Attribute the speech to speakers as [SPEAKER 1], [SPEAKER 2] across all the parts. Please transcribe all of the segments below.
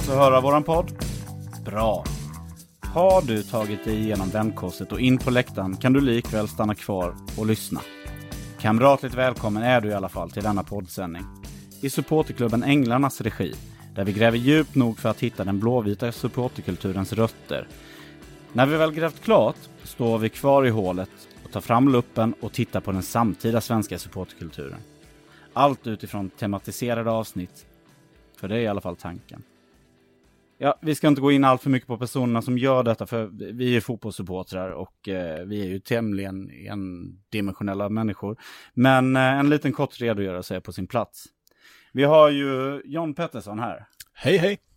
[SPEAKER 1] kan alltså höra våran podd? Bra! Har du tagit dig igenom vändkorset och in på läktaren kan du likväl stanna kvar och lyssna. Kamratligt välkommen är du i alla fall till denna poddsändning. I supporterklubben Änglarnas regi, där vi gräver djupt nog för att hitta den blåvita supporterkulturens rötter. När vi väl grävt klart står vi kvar i hålet och tar fram luppen och tittar på den samtida svenska supporterkulturen. Allt utifrån tematiserade avsnitt, för det är i alla fall tanken. Ja, vi ska inte gå in allt för mycket på personerna som gör detta, för vi är fotbollssupportrar och eh, vi är ju tämligen endimensionella människor. Men eh, en liten kort redogörelse är på sin plats. Vi har ju John Pettersson här.
[SPEAKER 2] Hej hej!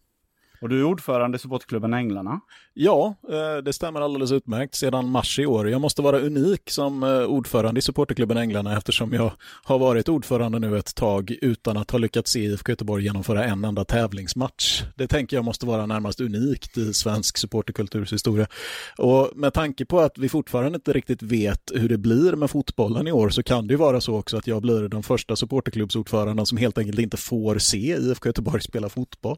[SPEAKER 1] Och du är ordförande i supportklubben Änglarna.
[SPEAKER 2] Ja, eh, det stämmer alldeles utmärkt sedan mars i år. Jag måste vara unik som eh, ordförande i supporterklubben Änglarna eftersom jag har varit ordförande nu ett tag utan att ha lyckats se IFK Göteborg genomföra en enda tävlingsmatch. Det tänker jag måste vara närmast unikt i svensk supporterkulturs historia. Och med tanke på att vi fortfarande inte riktigt vet hur det blir med fotbollen i år så kan det ju vara så också att jag blir den första supporterklubbsordföranden som helt enkelt inte får se IFK Göteborg spela fotboll.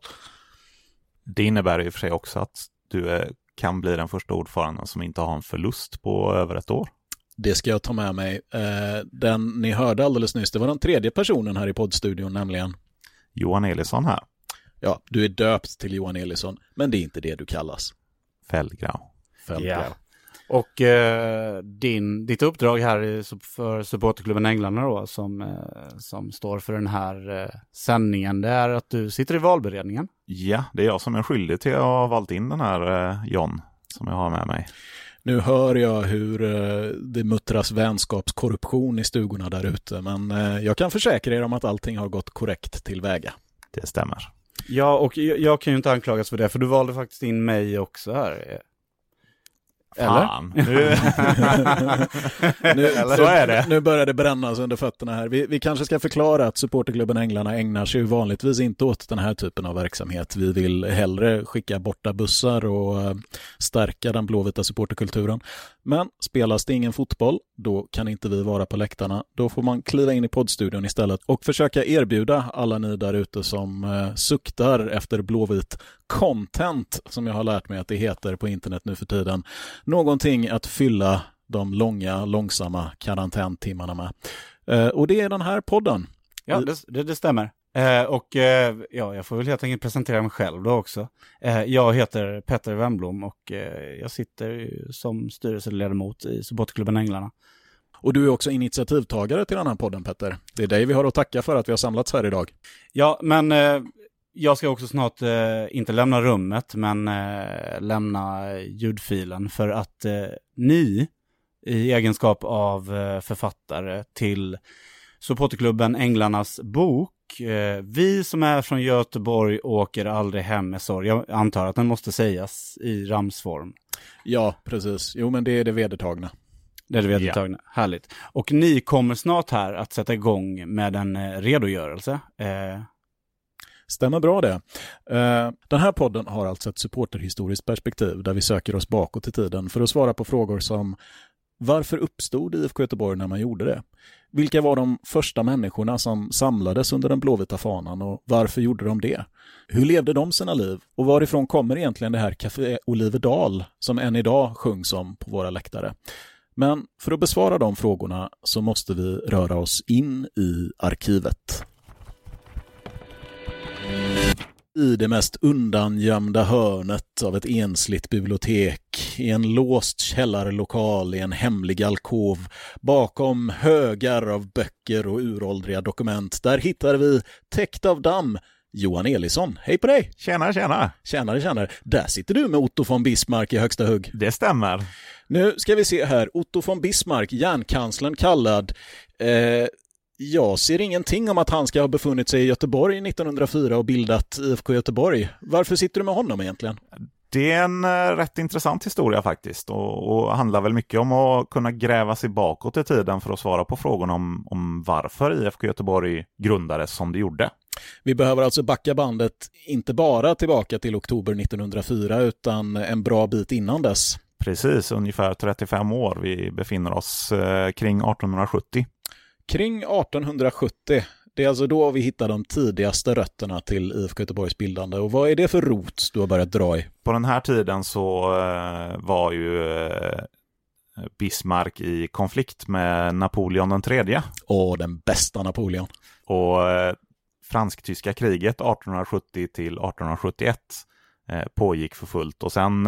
[SPEAKER 3] Det innebär i och för sig också att du är, kan bli den första ordföranden som inte har en förlust på över ett år.
[SPEAKER 2] Det ska jag ta med mig. Eh, den ni hörde alldeles nyss, det var den tredje personen här i poddstudion nämligen.
[SPEAKER 3] Johan Elisson här.
[SPEAKER 2] Ja, du är döpt till Johan Elisson, men det är inte det du kallas.
[SPEAKER 3] Fällgrau.
[SPEAKER 2] Fällgrau.
[SPEAKER 1] Ja. Och eh, din, ditt uppdrag här för supporterklubben Änglarna då, som, eh, som står för den här eh, sändningen, det är att du sitter i valberedningen.
[SPEAKER 3] Ja, det är jag som är skyldig till att ha valt in den här eh, John som jag har med mig.
[SPEAKER 2] Nu hör jag hur eh, det muttras vänskapskorruption i stugorna där ute, men eh, jag kan försäkra er om att allting har gått korrekt tillväga.
[SPEAKER 3] Det stämmer.
[SPEAKER 1] Ja, och jag, jag kan ju inte anklagas för det, för du valde faktiskt in mig också här.
[SPEAKER 3] Fan.
[SPEAKER 2] nu,
[SPEAKER 3] Så är det.
[SPEAKER 2] Nu börjar det brännas under fötterna här. Vi, vi kanske ska förklara att supporterklubben Änglarna ägnar sig vanligtvis inte åt den här typen av verksamhet. Vi vill hellre skicka borta bussar och eh, stärka den blåvita supporterkulturen. Men spelas det ingen fotboll, då kan inte vi vara på läktarna. Då får man kliva in i poddstudion istället och försöka erbjuda alla ni där ute som eh, suktar efter blåvit content, som jag har lärt mig att det heter på internet nu för tiden, någonting att fylla de långa, långsamma karantäntimmarna med. Eh, och det är den här podden.
[SPEAKER 1] Ja, det, det, det stämmer. Eh, och eh, ja, jag får väl helt enkelt presentera mig själv då också. Eh, jag heter Petter Wemblom och eh, jag sitter som styrelseledamot i supportklubben Änglarna.
[SPEAKER 2] Och du är också initiativtagare till den här podden, Petter. Det är dig vi har att tacka för att vi har samlats här idag.
[SPEAKER 1] Ja, men eh, jag ska också snart, eh, inte lämna rummet, men eh, lämna ljudfilen för att eh, ni, i egenskap av eh, författare till supporterklubben Änglarnas bok, eh, vi som är från Göteborg åker aldrig hem med sorg. Jag antar att den måste sägas i ramsform.
[SPEAKER 2] Ja, precis. Jo, men det är det vedertagna.
[SPEAKER 1] Det är det vedertagna. Härligt. Och ni kommer snart här att sätta igång med en eh, redogörelse.
[SPEAKER 2] Stämmer bra det. Eh, den här podden har alltså ett supporterhistoriskt perspektiv där vi söker oss bakåt i tiden för att svara på frågor som varför uppstod IFK Göteborg när man gjorde det? Vilka var de första människorna som samlades under den blåvita fanan och varför gjorde de det? Hur levde de sina liv och varifrån kommer egentligen det här Café Oliverdal som än idag sjungs om på våra läktare? Men för att besvara de frågorna så måste vi röra oss in i arkivet. I det mest undangömda hörnet av ett ensligt bibliotek, i en låst källarlokal i en hemlig alkov, bakom högar av böcker och uråldriga dokument, där hittar vi, täckt av damm, Johan Elisson. Hej på dig!
[SPEAKER 3] Tjena, tjena.
[SPEAKER 2] Tjänare, tjänare. Där sitter du med Otto von Bismarck i högsta hugg.
[SPEAKER 3] Det stämmer.
[SPEAKER 2] Nu ska vi se här, Otto von Bismarck, järnkanslern kallad. Eh, jag ser ingenting om att han ska ha befunnit sig i Göteborg 1904 och bildat IFK Göteborg. Varför sitter du med honom egentligen?
[SPEAKER 3] Det är en eh, rätt intressant historia faktiskt och, och handlar väl mycket om att kunna gräva sig bakåt i tiden för att svara på frågorna om, om varför IFK Göteborg grundades som det gjorde.
[SPEAKER 2] Vi behöver alltså backa bandet inte bara tillbaka till oktober 1904 utan en bra bit innan dess.
[SPEAKER 3] Precis, ungefär 35 år. Vi befinner oss eh, kring 1870.
[SPEAKER 2] Kring 1870, Det är alltså då vi hittar de tidigaste rötterna till IFK Göteborgs bildande. Och vad är det för rot du har börjat dra i?
[SPEAKER 3] På den här tiden så eh, var ju eh, Bismarck i konflikt med Napoleon den tredje.
[SPEAKER 2] Åh, den bästa Napoleon.
[SPEAKER 3] Och eh, fransk-tyska kriget 1870 till 1871 eh, pågick för fullt. Och sen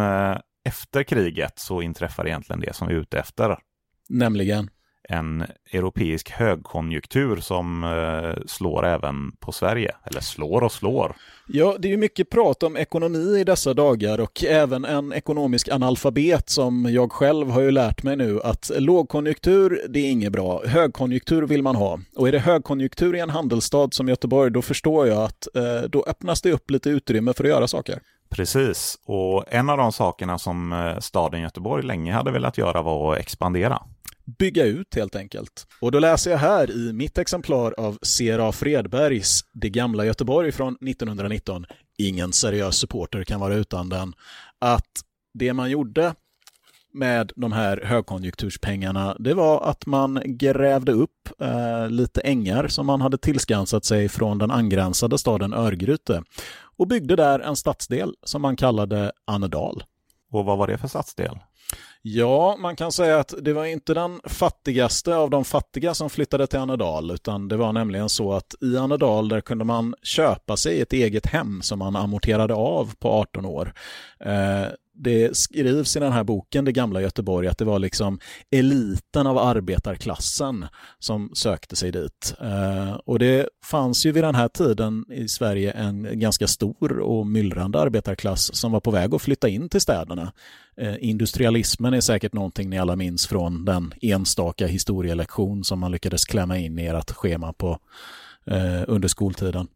[SPEAKER 3] efter kriget så inträffar egentligen det som vi är ute efter.
[SPEAKER 2] Nämligen?
[SPEAKER 3] En europeisk högkonjunktur som eh, slår även på Sverige. Eller slår och slår.
[SPEAKER 2] Ja, det är mycket prat om ekonomi i dessa dagar och även en ekonomisk analfabet som jag själv har ju lärt mig nu att lågkonjunktur, det är inget bra. Högkonjunktur vill man ha. Och är det högkonjunktur i en handelsstad som Göteborg, då förstår jag att eh, då öppnas det upp lite utrymme för att göra saker.
[SPEAKER 3] Precis, och en av de sakerna som eh, staden Göteborg länge hade velat göra var att expandera
[SPEAKER 2] bygga ut helt enkelt. Och då läser jag här i mitt exemplar av C.R.A. Fredbergs Det gamla Göteborg från 1919, ingen seriös supporter kan vara utan den, att det man gjorde med de här högkonjunkturspengarna, det var att man grävde upp eh, lite ängar som man hade tillskansat sig från den angränsade staden Örgryte och byggde där en stadsdel som man kallade Annedal.
[SPEAKER 3] Och vad var det för stadsdel?
[SPEAKER 2] Ja, man kan säga att det var inte den fattigaste av de fattiga som flyttade till Annedal, utan det var nämligen så att i Annedal där kunde man köpa sig ett eget hem som man amorterade av på 18 år. Eh, det skrivs i den här boken, Det gamla Göteborg, att det var liksom eliten av arbetarklassen som sökte sig dit. Eh, och det fanns ju vid den här tiden i Sverige en ganska stor och myllrande arbetarklass som var på väg att flytta in till städerna. Eh, industrialismen är säkert någonting ni alla minns från den enstaka historielektion som man lyckades klämma in i ert schema på, eh, under skoltiden.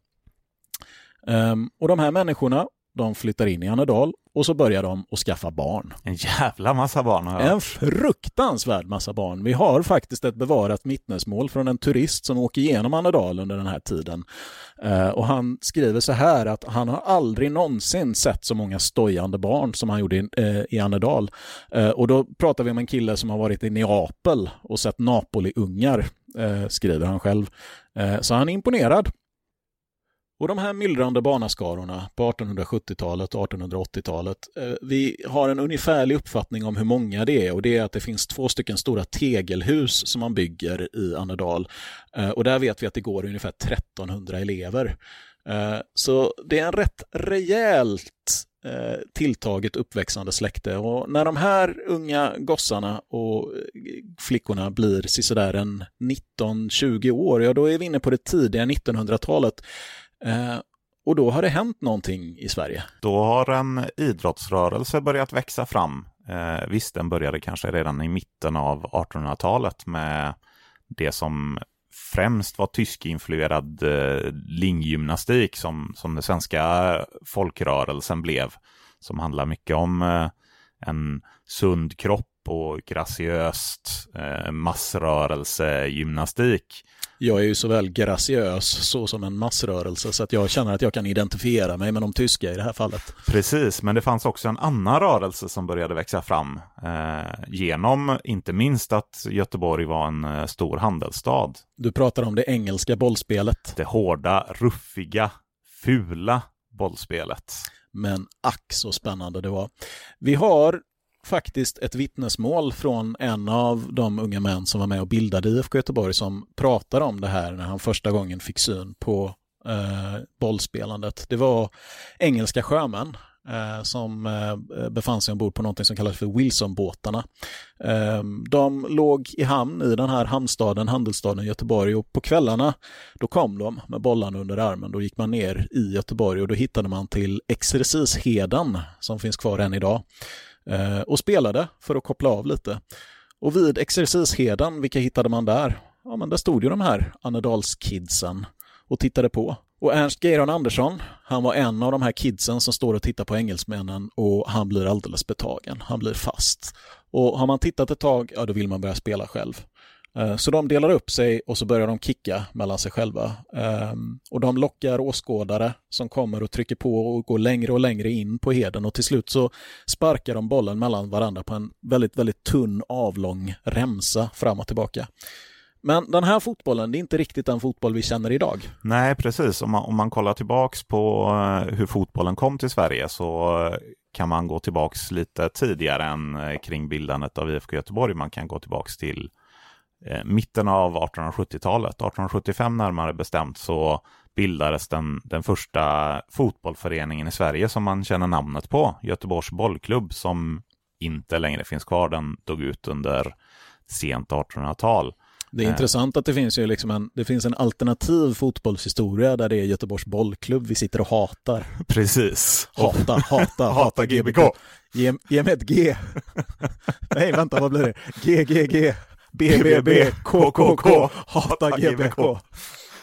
[SPEAKER 2] Ehm, och de här människorna de flyttar in i Annedal och så börjar de att skaffa barn.
[SPEAKER 3] En jävla massa barn.
[SPEAKER 2] Har jag. En fruktansvärd massa barn. Vi har faktiskt ett bevarat vittnesmål från en turist som åker igenom Annedal under den här tiden. Uh, och han skriver så här att han har aldrig någonsin sett så många stojande barn som han gjorde i, i Annedal. Uh, och då pratar vi om en kille som har varit i Neapel och sett Napoli-ungar, skriver han själv. så han är imponerad. Och de här myllrande barnaskarorna på 1870-talet och 1880-talet, eh, vi har en ungefärlig uppfattning om hur många det är och det är att det finns två stycken stora tegelhus som man bygger i Annedal. Eh, och där vet vi att det går ungefär 1300 elever. Eh, så det är en rätt rejält tilltaget uppväxande släkte och när de här unga gossarna och flickorna blir sådär en 19-20 år, ja då är vi inne på det tidiga 1900-talet Eh, och då har det hänt någonting i Sverige.
[SPEAKER 3] Då har en idrottsrörelse börjat växa fram. Eh, visst, den började kanske redan i mitten av 1800-talet med det som främst var tyskinfluerad eh, linggymnastik som, som den svenska folkrörelsen blev. Som handlar mycket om eh, en sund kropp och graciöst eh, massrörelsegymnastik
[SPEAKER 2] jag är ju såväl graciös så som en massrörelse så att jag känner att jag kan identifiera mig med de tyska i det här fallet.
[SPEAKER 3] Precis, men det fanns också en annan rörelse som började växa fram eh, genom inte minst att Göteborg var en eh, stor handelsstad.
[SPEAKER 2] Du pratar om det engelska bollspelet.
[SPEAKER 3] Det hårda, ruffiga, fula bollspelet.
[SPEAKER 2] Men ack så spännande det var. Vi har faktiskt ett vittnesmål från en av de unga män som var med och bildade IFK Göteborg som pratar om det här när han första gången fick syn på eh, bollspelandet. Det var engelska sjömän eh, som eh, befann sig ombord på något som kallas för Wilsonbåtarna. Eh, de låg i hamn i den här hamnstaden, handelsstaden Göteborg och på kvällarna då kom de med bollarna under armen. Då gick man ner i Göteborg och då hittade man till Exercisheden som finns kvar än idag. Eh, och spelade för att koppla av lite. Och vid Exercisheden, vilka hittade man där? Ja, men där stod ju de här Annedalskidsen och tittade på. Och Ernst Geiron Andersson, han var en av de här kidsen som står och tittar på engelsmännen och han blir alldeles betagen. Han blir fast. Och har man tittat ett tag, ja då vill man börja spela själv. Eh, så de delar upp sig och så börjar de kicka mellan sig själva. Ehm, och de lockar åskådare som kommer och trycker på och går längre och längre in på heden och till slut så sparkar de bollen mellan varandra på en väldigt, väldigt tunn avlång remsa fram och tillbaka. Men den här fotbollen, det är inte riktigt den fotboll vi känner idag.
[SPEAKER 3] Nej, precis. Om man, om man kollar tillbaks på eh, hur fotbollen kom till Sverige så eh, kan man gå tillbaks lite tidigare än kring bildandet av IFK Göteborg. Man kan gå tillbaks till mitten av 1870-talet. 1875 närmare bestämt så bildades den, den första fotbollföreningen i Sverige som man känner namnet på, Göteborgs bollklubb, som inte längre finns kvar. Den dog ut under sent 1800-tal.
[SPEAKER 2] Det är intressant att det finns ju liksom en, det finns en alternativ fotbollshistoria där det är Göteborgs bollklubb vi sitter och hatar.
[SPEAKER 3] Precis.
[SPEAKER 2] Hata, hata, hata GBK. Ge, ge mig ett G. Nej, vänta, vad blir det? G, G, G. B, B, B, K, K, K. Hata GBK.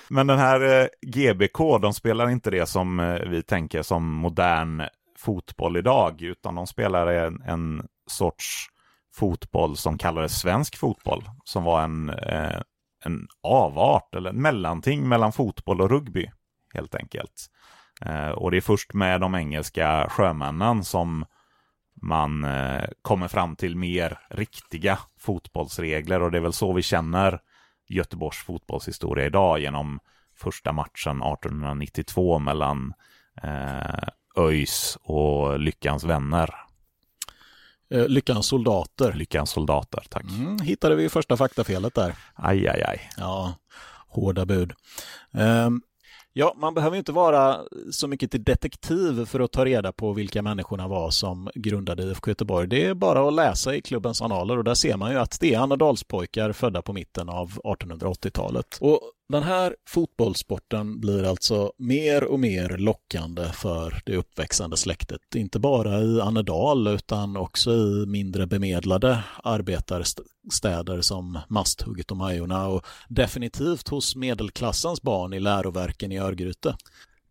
[SPEAKER 3] Men den här eh, GBK, de spelar inte det som eh, vi tänker som modern fotboll idag, utan de spelar en, en sorts fotboll som kallades svensk fotboll, som var en, eh, en avart eller en mellanting mellan fotboll och rugby, helt enkelt. Och det är först med de engelska sjömännen som man eh, kommer fram till mer riktiga fotbollsregler och det är väl så vi känner Göteborgs fotbollshistoria idag genom första matchen 1892 mellan eh, ÖIS och Lyckans vänner.
[SPEAKER 2] Eh, Lyckans soldater.
[SPEAKER 3] Lyckans soldater, tack.
[SPEAKER 2] Mm, hittade vi första faktafelet där.
[SPEAKER 3] Aj, aj, aj.
[SPEAKER 2] Ja, hårda bud. Um, Ja, man behöver inte vara så mycket till detektiv för att ta reda på vilka människorna var som grundade IFK Göteborg. Det är bara att läsa i klubbens annaler och där ser man ju att det är Annadalspojkar födda på mitten av 1880-talet. Och den här fotbollssporten blir alltså mer och mer lockande för det uppväxande släktet. Inte bara i Annedal utan också i mindre bemedlade arbetarstäder som Masthugget och Majorna och definitivt hos medelklassens barn i läroverken i Örgryte.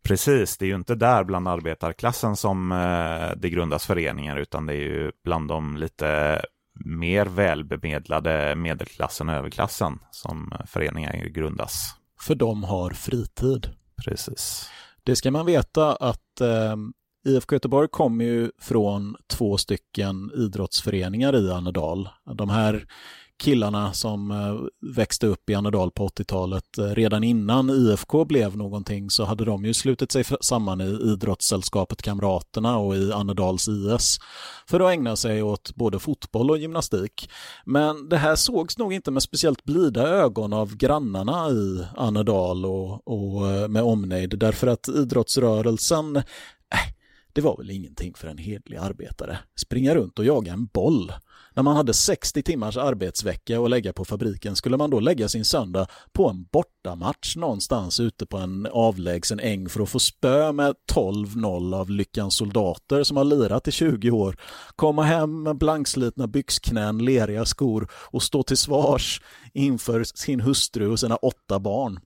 [SPEAKER 3] Precis, det är ju inte där bland arbetarklassen som eh, det grundas föreningar utan det är ju bland de lite mer välbemedlade medelklassen och överklassen som föreningar grundas.
[SPEAKER 2] För de har fritid.
[SPEAKER 3] Precis.
[SPEAKER 2] Det ska man veta att eh, IFK Göteborg kommer ju från två stycken idrottsföreningar i Annedal. De här killarna som eh, växte upp i Annedal på 80-talet. Eh, redan innan IFK blev någonting så hade de ju slutit sig samman i idrottssällskapet Kamraterna och i Annedals IS för att ägna sig åt både fotboll och gymnastik. Men det här sågs nog inte med speciellt blida ögon av grannarna i Annedal och, och eh, med omnejd därför att idrottsrörelsen äh, det var väl ingenting för en hedlig arbetare. Springa runt och jaga en boll. När man hade 60 timmars arbetsvecka att lägga på fabriken skulle man då lägga sin söndag på en bortamatch någonstans ute på en avlägsen äng för att få spö med 12-0 av Lyckans soldater som har lirat i 20 år, komma hem med blankslitna byxknän, leriga skor och stå till svars inför sin hustru och sina åtta barn.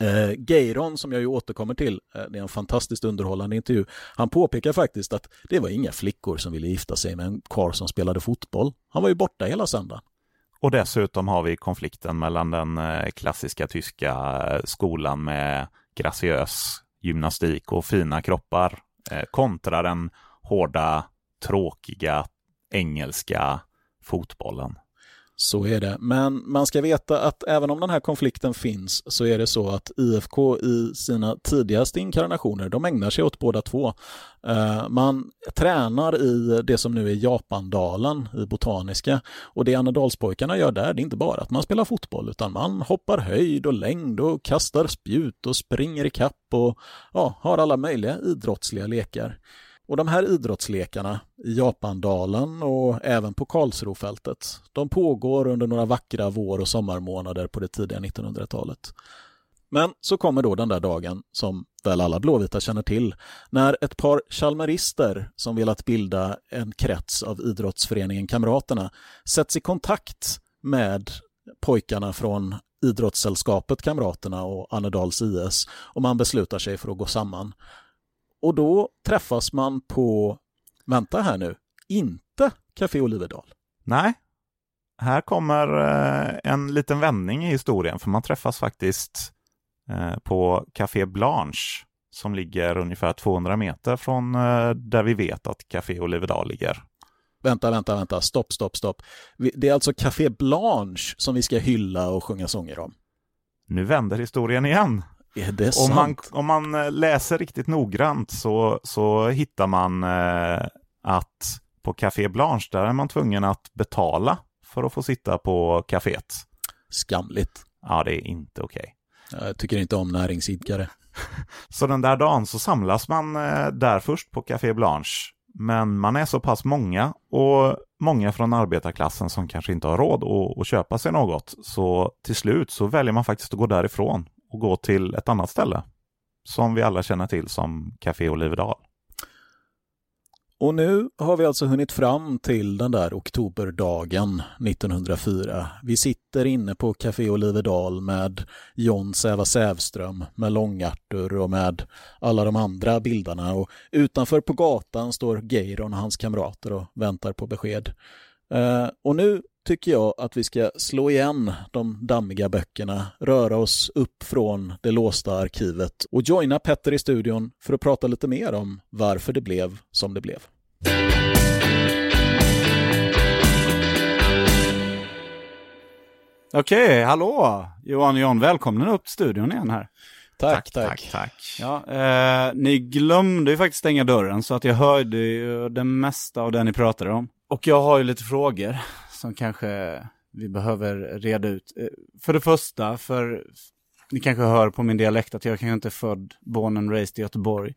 [SPEAKER 2] Eh, Geiron, som jag ju återkommer till, eh, det är en fantastiskt underhållande intervju, han påpekar faktiskt att det var inga flickor som ville gifta sig med en karl som spelade fotboll. Han var ju borta hela söndagen.
[SPEAKER 3] Och dessutom har vi konflikten mellan den eh, klassiska tyska eh, skolan med graciös gymnastik och fina kroppar eh, kontra den hårda, tråkiga engelska fotbollen.
[SPEAKER 2] Så är det. Men man ska veta att även om den här konflikten finns så är det så att IFK i sina tidigaste inkarnationer, de ägnar sig åt båda två. Eh, man tränar i det som nu är Japandalen i Botaniska och det Annedalspojkarna gör där, det är inte bara att man spelar fotboll utan man hoppar höjd och längd och kastar spjut och springer i kapp och ja, har alla möjliga idrottsliga lekar. Och de här idrottslekarna i Japandalen och även på Karlsrofältet, de pågår under några vackra vår och sommarmånader på det tidiga 1900-talet. Men så kommer då den där dagen som väl alla blåvita känner till, när ett par chalmerister som velat bilda en krets av idrottsföreningen Kamraterna sätts i kontakt med pojkarna från idrottssällskapet Kamraterna och Annedals IS och man beslutar sig för att gå samman. Och då träffas man på, vänta här nu, inte Café Oliverdal.
[SPEAKER 3] Nej, här kommer eh, en liten vändning i historien, för man träffas faktiskt eh, på Café Blanche som ligger ungefär 200 meter från eh, där vi vet att Café Oliverdal ligger.
[SPEAKER 2] vänta, vänta, vänta, stopp, stopp, stopp. Det är alltså Café Blanche som vi ska hylla och sjunga sånger om.
[SPEAKER 3] Nu vänder historien igen.
[SPEAKER 2] Är det
[SPEAKER 3] om, man,
[SPEAKER 2] sant?
[SPEAKER 3] om man eh, läser riktigt noggrant så, så hittar man eh, att på Café Blanche där är man tvungen att betala för att få sitta på kaféet.
[SPEAKER 2] Skamligt.
[SPEAKER 3] Ja, det är inte okej.
[SPEAKER 2] Jag tycker inte om näringsidkare.
[SPEAKER 3] Så den där dagen så samlas man eh, där först på Café Blanche. Men man är så pass många och många från arbetarklassen som kanske inte har råd att, att köpa sig något. Så till slut så väljer man faktiskt att gå därifrån och gå till ett annat ställe. Som vi alla känner till som Café Olivedal.
[SPEAKER 2] Och nu har vi alltså hunnit fram till den där oktoberdagen 1904. Vi sitter inne på Café Olivedal med John Säva Sävström, med Långartur och med alla de andra bildarna. Och utanför på gatan står Geiron och hans kamrater och väntar på besked. Eh, och nu tycker jag att vi ska slå igen de dammiga böckerna, röra oss upp från det låsta arkivet och joina Petter i studion för att prata lite mer om varför det blev som det blev.
[SPEAKER 1] Okej, hallå! Johan och John, välkomna upp till studion igen här.
[SPEAKER 2] Tack, tack.
[SPEAKER 3] tack.
[SPEAKER 1] Ja, eh, ni glömde ju faktiskt stänga dörren så att jag hörde ju det mesta av det ni pratade om. Och jag har ju lite frågor som kanske vi behöver reda ut. Eh, för det första, för ni kanske hör på min dialekt att jag kanske inte är född, born and raised i Göteborg.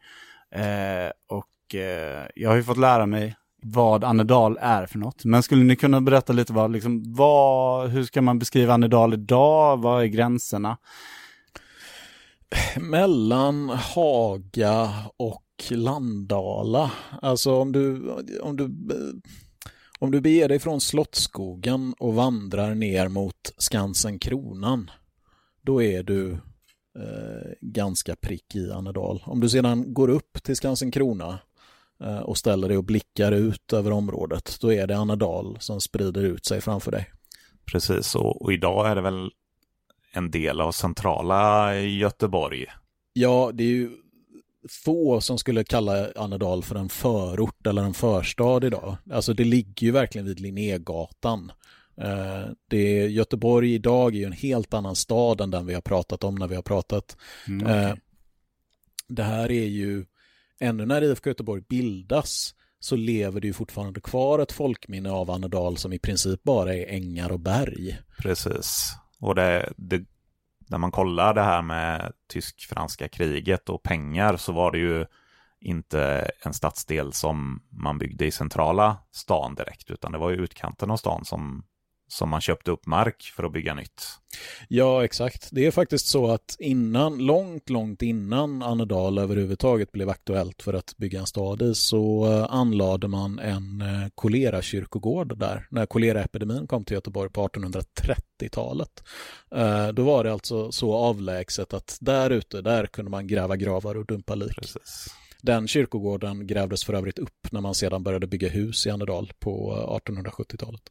[SPEAKER 1] Eh, och eh, jag har ju fått lära mig vad Annedal är för något. Men skulle ni kunna berätta lite vad, liksom, vad, hur ska man beskriva Annedal idag? Vad är gränserna?
[SPEAKER 2] Mellan Haga och Landala. Alltså om du, om du, eh, om du beger dig från Slottsskogen och vandrar ner mot Skansen Kronan, då är du eh, ganska prick i Annedal. Om du sedan går upp till Skansen Krona eh, och ställer dig och blickar ut över området, då är det Annedal som sprider ut sig framför dig.
[SPEAKER 3] Precis, och, och idag är det väl en del av centrala Göteborg.
[SPEAKER 2] Ja, det är ju få som skulle kalla Annedal för en förort eller en förstad idag. Alltså det ligger ju verkligen vid Linnégatan. Eh, Det är, Göteborg idag är ju en helt annan stad än den vi har pratat om när vi har pratat.
[SPEAKER 1] Mm,
[SPEAKER 2] Eh, Det här är ju, ännu när IFK Göteborg bildas så lever det ju fortfarande kvar ett folkminne av Annedal som i princip bara är ängar och berg.
[SPEAKER 3] Precis. Och det, det, när man kollar det här med tysk-franska kriget och pengar så var det ju inte en stadsdel som man byggde i centrala stan direkt, utan det var ju utkanten av stan som, som man köpte upp mark för att bygga nytt.
[SPEAKER 2] Ja, exakt. Det är faktiskt så att innan, långt, långt innan Annedal överhuvudtaget blev aktuellt för att bygga en stad i så eh, anlade man en eh, kolerakyrkogård där när koleraepidemin kom till Göteborg på 1830-talet. Eh, Då var det alltså så avlägset att där ute, där kunde man gräva gravar och dumpa lik.
[SPEAKER 3] Precis.
[SPEAKER 2] Den kyrkogården grävdes för övrigt upp när man sedan började bygga hus i Annedal på eh, 1870-talet.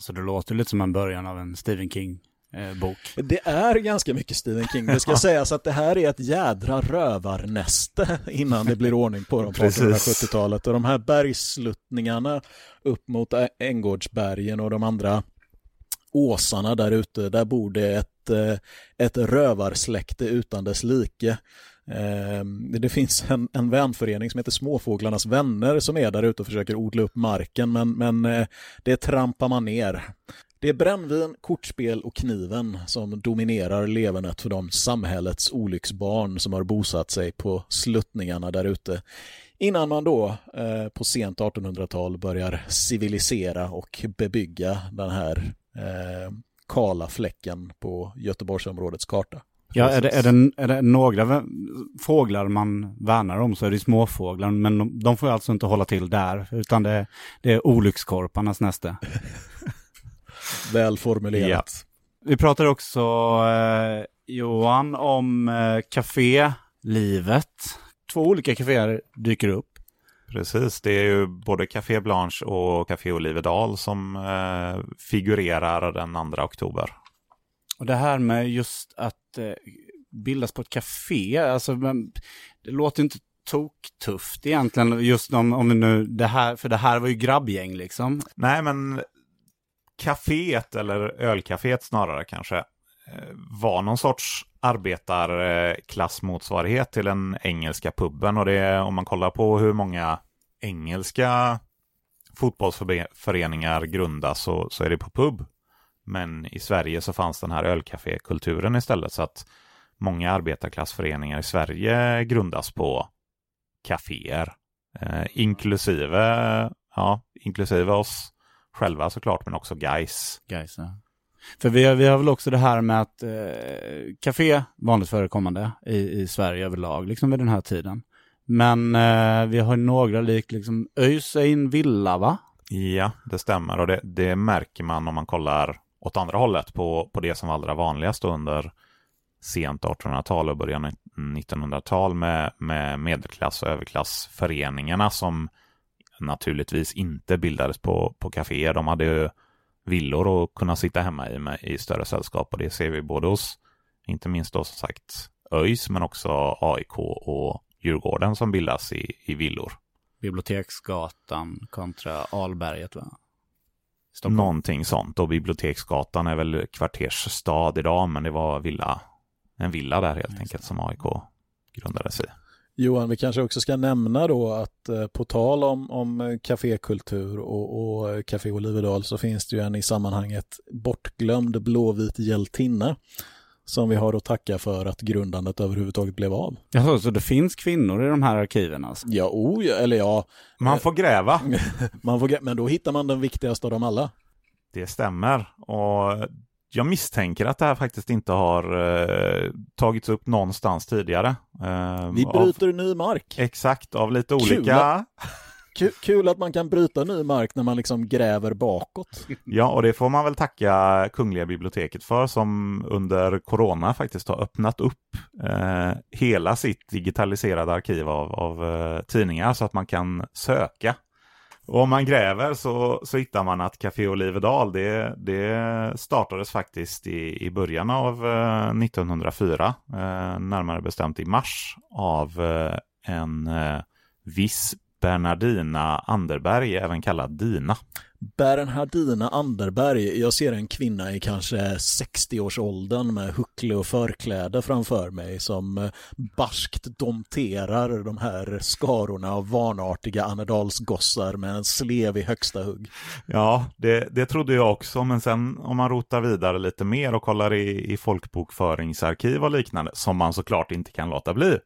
[SPEAKER 1] Så det låter lite som en början av en Stephen King-bok.
[SPEAKER 2] Det är ganska mycket Stephen King. Det ska sägas att det här är ett jädra rövarnäste innan det blir ordning på dem på
[SPEAKER 3] Precis.
[SPEAKER 2] 1870-talet. Och de här bergsluttningarna upp mot Änggårdsbergen och de andra åsarna där ute, där bor det ett, eh, ett rövarsläkte utan dess like. Ehm, det finns en, en vänförening som heter Småfåglarnas vänner som är där ute och försöker odla upp marken, men, men eh, det trampar man ner. Det är brännvin, kortspel och kniven som dominerar levernet för de samhällets olycksbarn som har bosatt sig på sluttningarna där ute. Innan man då eh, på sent 1800-tal börjar civilisera och bebygga den här eh, kala fläcken på Göteborgsområdets karta.
[SPEAKER 1] Ja, är det, är, det, är det några fåglar man värnar om så är det småfåglar, men de, de får ju alltså inte hålla till där, utan det, det är olyckskorparnas näste.
[SPEAKER 2] Väl formulerat.
[SPEAKER 1] Vi pratade också, eh, Johan, om eh, kafélivet. Två olika kaféer dyker upp.
[SPEAKER 3] Precis, det är ju både Café Blanche och Café Olivedal som eh, figurerar den 2 oktober.
[SPEAKER 1] Och det här med just att eh, bildas på ett café, alltså det låter inte toktufft egentligen, just om, om vi nu, det här, för det här var ju grabbgäng liksom.
[SPEAKER 3] Nej, men kaféet, eller ölkaféet snarare kanske, eh, var någon sorts arbetarklassmotsvarighet till den engelska puben. Och det om man kollar på hur många engelska fotbollsföreningar grundas så, så är det på pub. Men i Sverige så fanns den här ölcafékulturen istället. Så att många arbetarklassföreningar i Sverige grundas på kaféer. Eh, inklusive, ja, inklusive oss själva såklart, men också guys.
[SPEAKER 1] Guys, ja. För vi har, vi har väl också det här med att eh, café, vanligt förekommande i, i Sverige överlag, liksom vid den här tiden. Men eh, vi har några lik, liksom ÖIS är en villa va?
[SPEAKER 3] Ja, det stämmer och det, det, märker man om man kollar åt andra hållet på, på det som var allra vanligast under sent 1800-tal och början 1900-tal med, med medelklass och överklassföreningarna som naturligtvis inte bildades på, på kaféer. De hade ju villor att kunna sitta hemma i med, i större sällskap och det ser vi både hos, inte minst då som sagt, ÖIS men också AIK och Djurgården som bildas i, i villor.
[SPEAKER 1] Biblioteksgatan kontra Alberget va?
[SPEAKER 3] Stockholm. Någonting sånt och Biblioteksgatan är väl kvartersstad idag men det var villa, en villa där helt enkelt som AIK grundades i.
[SPEAKER 2] Johan, vi kanske också ska nämna då att eh, på tal om, om kafékultur och, och Café Olivedal så finns det ju en i sammanhanget bortglömd blåvit hjältinna som vi har att tacka för att grundandet överhuvudtaget blev av.
[SPEAKER 1] Jaha, så det finns kvinnor i de här arkiven alltså?
[SPEAKER 2] Ja, oh, eller ja.
[SPEAKER 3] Man får gräva.
[SPEAKER 2] man får, men då hittar man den viktigaste av dem alla.
[SPEAKER 3] Det stämmer. Och jag misstänker att det här faktiskt inte har eh, tagits upp någonstans tidigare.
[SPEAKER 2] Eh, Vi bryter av, ny mark.
[SPEAKER 3] Exakt, av lite olika...
[SPEAKER 2] Kul, kul att man kan bryta ny mark när man liksom gräver bakåt.
[SPEAKER 3] Ja, och det får man väl tacka Kungliga biblioteket för som under corona faktiskt har öppnat upp eh, hela sitt digitaliserade arkiv av, av eh, tidningar så att man kan söka och om man gräver så, så hittar man att Café Olivedal det, det startades faktiskt i, i början av eh, 1904, eh, närmare bestämt i mars, av eh, en eh, viss Bernardina Anderberg, även kallad Dina.
[SPEAKER 2] Bernhardina Anderberg, jag ser en kvinna i kanske 60-årsåldern med huckle och förkläde framför mig som eh, barskt domterar de här skarorna av vanartiga Annedalsgossar med en slev i högsta hugg.
[SPEAKER 3] Ja, det, det trodde jag också, men sen om man rotar vidare lite mer och kollar i, i folkbokföringsarkiv och liknande, som man såklart inte kan låta bli.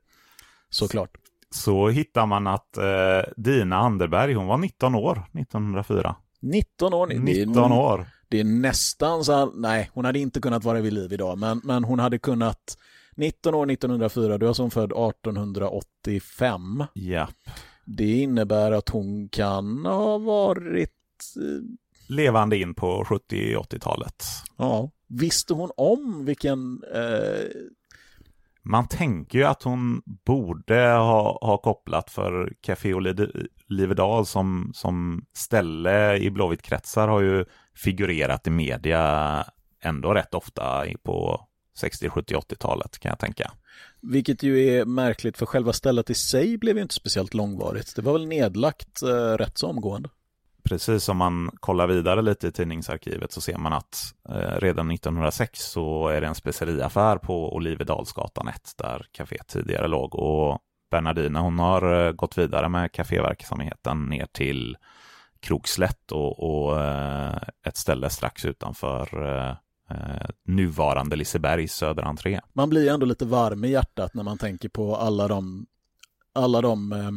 [SPEAKER 2] Såklart
[SPEAKER 3] så hittar man att eh, Dina Anderberg, hon var 19 år 1904.
[SPEAKER 2] 19 år?
[SPEAKER 3] 19 år.
[SPEAKER 2] Det är nästan så, nej, hon hade inte kunnat vara vid liv idag, men, men hon hade kunnat 19 år 1904, du är som född 1885.
[SPEAKER 3] Ja.
[SPEAKER 2] Det innebär att hon kan ha varit... Eh,
[SPEAKER 3] Levande in på 70-80-talet.
[SPEAKER 2] Ja. Visste hon om vilken eh,
[SPEAKER 3] man tänker ju att hon borde ha, ha kopplat för Café Olivedal som, som ställe i Blåvitt-kretsar har ju figurerat i media ändå rätt ofta på 60, 70, 80-talet kan jag tänka.
[SPEAKER 2] Vilket ju är märkligt för själva stället i sig blev ju inte speciellt långvarigt. Det var väl nedlagt eh, rätt så omgående
[SPEAKER 3] precis om man kollar vidare lite i tidningsarkivet så ser man att eh, redan 1906 så är det en speceriaffär på Olivedalsgatan 1 där kaféet tidigare låg och Bernardina hon har eh, gått vidare med kaféverksamheten ner till Krokslätt och, och eh, ett ställe strax utanför eh, eh, nuvarande Lisebergs söderentré.
[SPEAKER 2] Man blir ändå lite varm i hjärtat när man tänker på alla de alla de eh,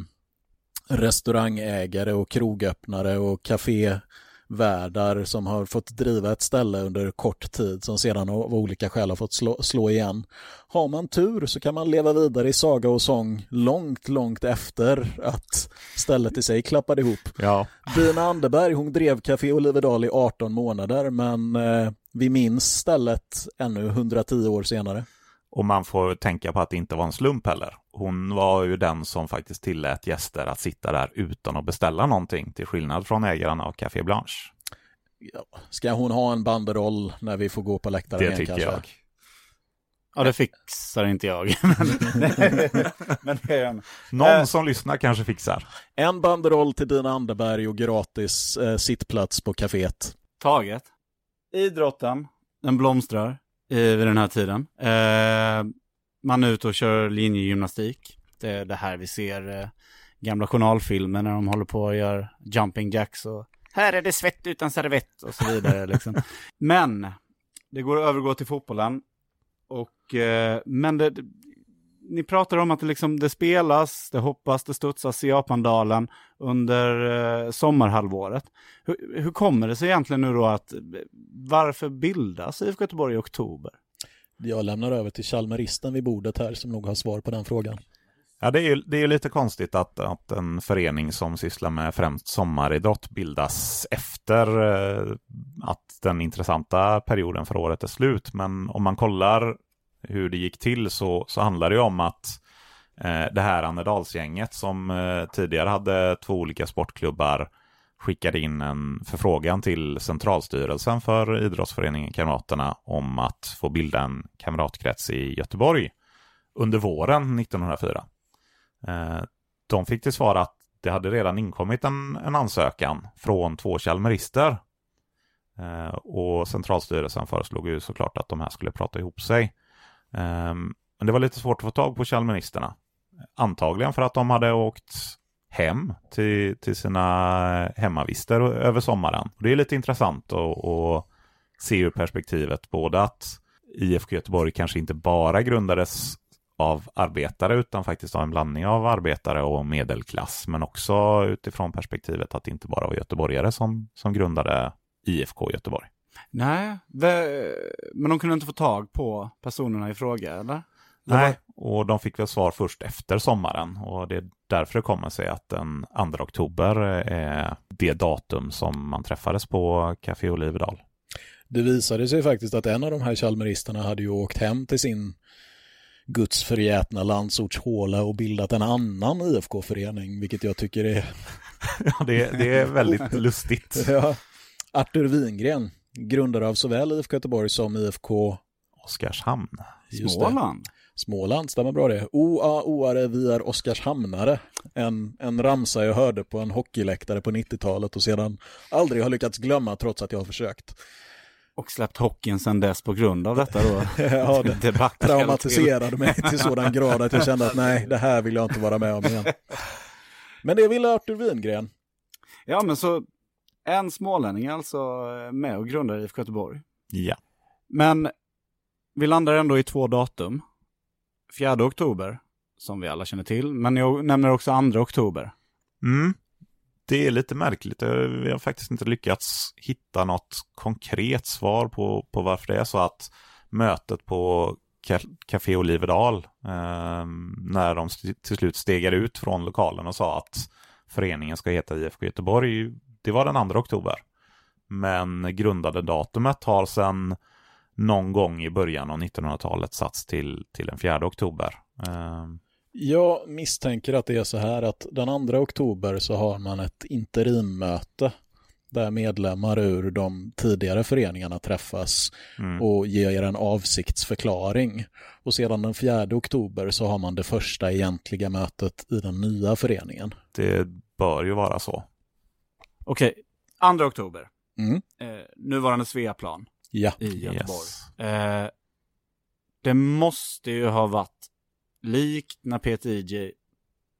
[SPEAKER 2] restaurangägare och krogöppnare och kafévärdar som har fått driva ett ställe under kort tid som sedan av olika skäl har fått slå, slå igen. Har man tur så kan man leva vidare i saga och sång långt, långt efter att stället i sig klappade ihop.
[SPEAKER 3] Ja.
[SPEAKER 2] Bina Anderberg, hon drev Café Olivedal i 18 månader men eh, vi minns stället ännu 110 år senare.
[SPEAKER 3] Och man får tänka på att det inte var en slump heller. Hon var ju den som faktiskt tillät gäster att sitta där utan att beställa någonting, till skillnad från ägaren av Café Blanche.
[SPEAKER 2] Ja, ska hon ha en banderoll när vi får gå på läktaren
[SPEAKER 3] Det tycker
[SPEAKER 2] kanske?
[SPEAKER 3] jag.
[SPEAKER 1] Ja, det fixar inte jag. men det är en.
[SPEAKER 3] Någon
[SPEAKER 1] Eh.
[SPEAKER 3] som lyssnar kanske fixar.
[SPEAKER 2] En banderoll till Dina Anderberg och gratis eh, sittplats på kaféet.
[SPEAKER 1] Taget. Idrotten, den blomstrar i, vid den här tiden. Eh, man är ute och kör linjegymnastik. Det är det här vi ser eh, gamla journalfilmer när de håller på och gör jumping jacks och här är det svett utan servett och så vidare. liksom. Men det går att övergå till fotbollen. Och, eh, men det- ni pratar om att det, liksom, det spelas, det hoppas, det studsas i Japandalen under eh, sommarhalvåret. Hur, hur kommer det sig egentligen nu då att varför bildas IFK Göteborg i oktober?
[SPEAKER 2] Jag lämnar över till Chalmeristen vid bordet här som nog har svar på den frågan.
[SPEAKER 3] Ja, det är ju det är ju lite konstigt att, att en förening som sysslar med främst sommaridrott bildas efter eh, att den intressanta perioden för året är slut. Men om man kollar hur det gick till så, så handlar det ju om att eh, det här Annedalsgänget som eh, tidigare hade två olika sportklubbar skickade in en förfrågan till centralstyrelsen för idrottsföreningen Kamraterna om att få bilda en kamratkrets i Göteborg under våren 1904. Eh, De fick till svar att det hade redan inkommit en, en ansökan från två chalmerister. Eh, och centralstyrelsen föreslog ju såklart att de här skulle prata ihop sig. Ehm, men det var lite svårt att få tag på Chalministerna. Antagligen för att de hade åkt hem till, till sina hemmavister över sommaren. Det är lite intressant att, att se ur perspektivet både att IFK Göteborg kanske inte bara grundades av arbetare utan faktiskt av en blandning av arbetare och medelklass. Men också utifrån perspektivet att det inte bara var göteborgare som, som grundade IFK Göteborg.
[SPEAKER 1] Nej, men de kunde inte få tag på personerna i fråga, eller?
[SPEAKER 3] Nej, och de fick väl svar först efter sommaren och det är därför det kommer sig att den 2 oktober är det datum som man träffades på Café Olivedal.
[SPEAKER 2] Det visade sig faktiskt att en av de här chalmeristerna hade ju åkt hem till sin gudsförgätna landsortshåla och bildat en annan IFK-förening, vilket jag tycker är...
[SPEAKER 3] Ja, det, det är väldigt lustigt.
[SPEAKER 2] Ja. Artur Wingren, grundare av såväl IFK Göteborg som IFK
[SPEAKER 3] Oskarshamn.
[SPEAKER 2] Just det.
[SPEAKER 1] Småland.
[SPEAKER 2] Småland, stämmer bra det. Oa, oare, vi är Oskarshamnare. En, en ramsa jag hörde på en hockeyläktare på 90-talet och sedan aldrig har lyckats glömma trots att jag har försökt.
[SPEAKER 1] Och släppt hockeyn sedan dess på grund av detta då.
[SPEAKER 2] Ja, det
[SPEAKER 1] till-
[SPEAKER 2] traumatiserade mig till sådan grad att jag kände att nej, det här vill jag inte vara med om igen. Men det ville Artur Wingren.
[SPEAKER 1] Ja, men så en smålänning alltså eh, med och grundar IFK Göteborg.
[SPEAKER 3] Ja.
[SPEAKER 1] Men vi landar ändå i två datum. 4 oktober, som vi alla känner till, men jag nämner också 2 oktober.
[SPEAKER 3] Mm. Det är lite märkligt. Eh, Vi har faktiskt inte lyckats hitta något konkret svar på, på varför det är så att mötet på Ca- Café Olivedal, eh, när de till slut stegade ut från lokalen och sa att föreningen ska heta IFK Göteborg, det var den 2 oktober. Men grundade datumet har sedan någon gång i början av 1900-talet satts till, till den 4 oktober. Eh,
[SPEAKER 2] Jag misstänker att det är så här att den 2 oktober så har man ett interimmöte där medlemmar ur de tidigare föreningarna träffas
[SPEAKER 3] mm.
[SPEAKER 2] och ger en avsiktsförklaring. Och sedan den 4 oktober så har man det första egentliga mötet i den nya föreningen.
[SPEAKER 3] Det bör ju vara så.
[SPEAKER 1] Okej, 2 oktober.
[SPEAKER 2] Mm.
[SPEAKER 1] Eh, nuvarande Sveaplan
[SPEAKER 2] Ja,
[SPEAKER 1] i Göteborg.
[SPEAKER 3] Yes.
[SPEAKER 1] Eh, det måste ju ha varit likt när Peter IJ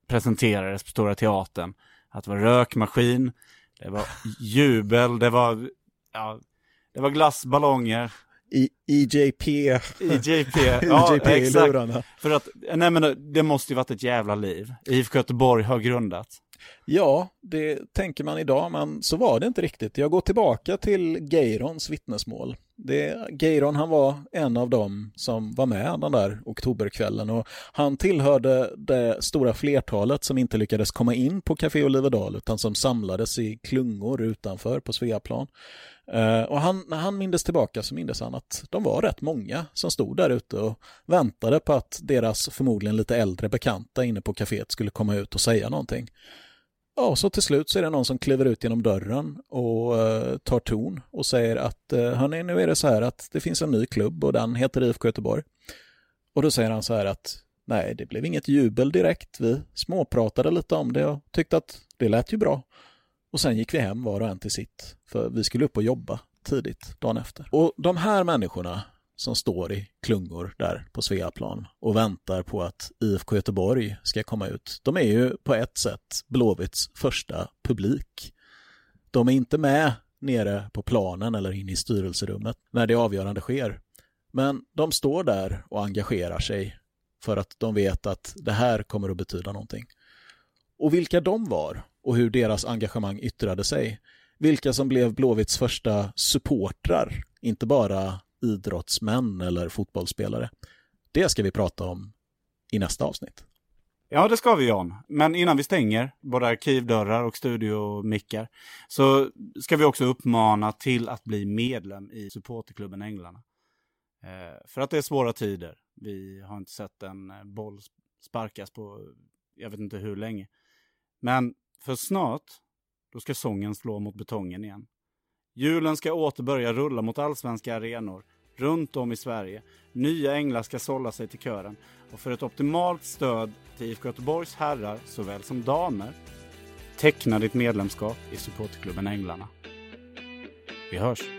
[SPEAKER 1] presenterades på Stora Teatern. Att det var rökmaskin, det var jubel, det var, ja, det var glassballonger,
[SPEAKER 2] I, EJP,
[SPEAKER 1] IJP, ja
[SPEAKER 2] EJP i
[SPEAKER 1] exakt.
[SPEAKER 2] lurarna.
[SPEAKER 1] För att, nej men det- måste ju varit ett jävla liv. IFK Göteborg har grundats.
[SPEAKER 2] Ja, det tänker man idag, men så var det inte riktigt. Jag går tillbaka till Geirons vittnesmål. Det, Geiron han var en av dem som var med den där oktoberkvällen och han tillhörde det stora flertalet som inte lyckades komma in på Café Olivedal utan som samlades i klungor utanför på Sveaplan. Uh, och han, när han mindes tillbaka så mindes han att de var rätt många som stod där ute och väntade på att deras förmodligen lite äldre bekanta inne på kaféet skulle komma ut och säga någonting. Ja, så till slut så är det någon som kliver ut genom dörren och eh, tar ton och säger att uh, hörni, nu är det så här att det finns en ny klubb och den heter IFK Göteborg. Och då säger han så här att nej, det blev inget jubel direkt. Vi småpratade lite om det och tyckte att det lät ju bra. Och sen gick vi hem var och en till sitt, för vi skulle upp och jobba tidigt dagen efter. Och de här människorna som står i klungor där på Sveaplan och väntar på att IFK Göteborg ska komma ut. De är ju på ett sätt Blåvitts första publik. De är inte med nere på planen eller inne i styrelserummet när det avgörande sker. Men de står där och engagerar sig för att de vet att det här kommer att betyda någonting. Och vilka de var och hur deras engagemang yttrade sig, vilka som blev Blåvitts första supportrar, inte bara idrottsmän eller fotbollsspelare. Det ska vi prata om i nästa avsnitt.
[SPEAKER 1] Ja, det ska vi Jan. Men innan vi stänger både arkivdörrar och studiomickar så ska vi också uppmana till att bli medlem i supporterklubben Änglarna. Eh, för att det är svåra tider. Vi har inte sett en eh, boll sparkas på jag vet inte hur länge. Men för snart, då ska sången slå mot betongen igen. Hjulen ska åter börja rulla mot allsvenska arenor runt om i Sverige. Nya änglar ska sålla sig till kören. Och för ett optimalt stöd till IFK Göteborgs herrar såväl som damer teckna ditt medlemskap i supportklubben Änglarna. Vi hörs!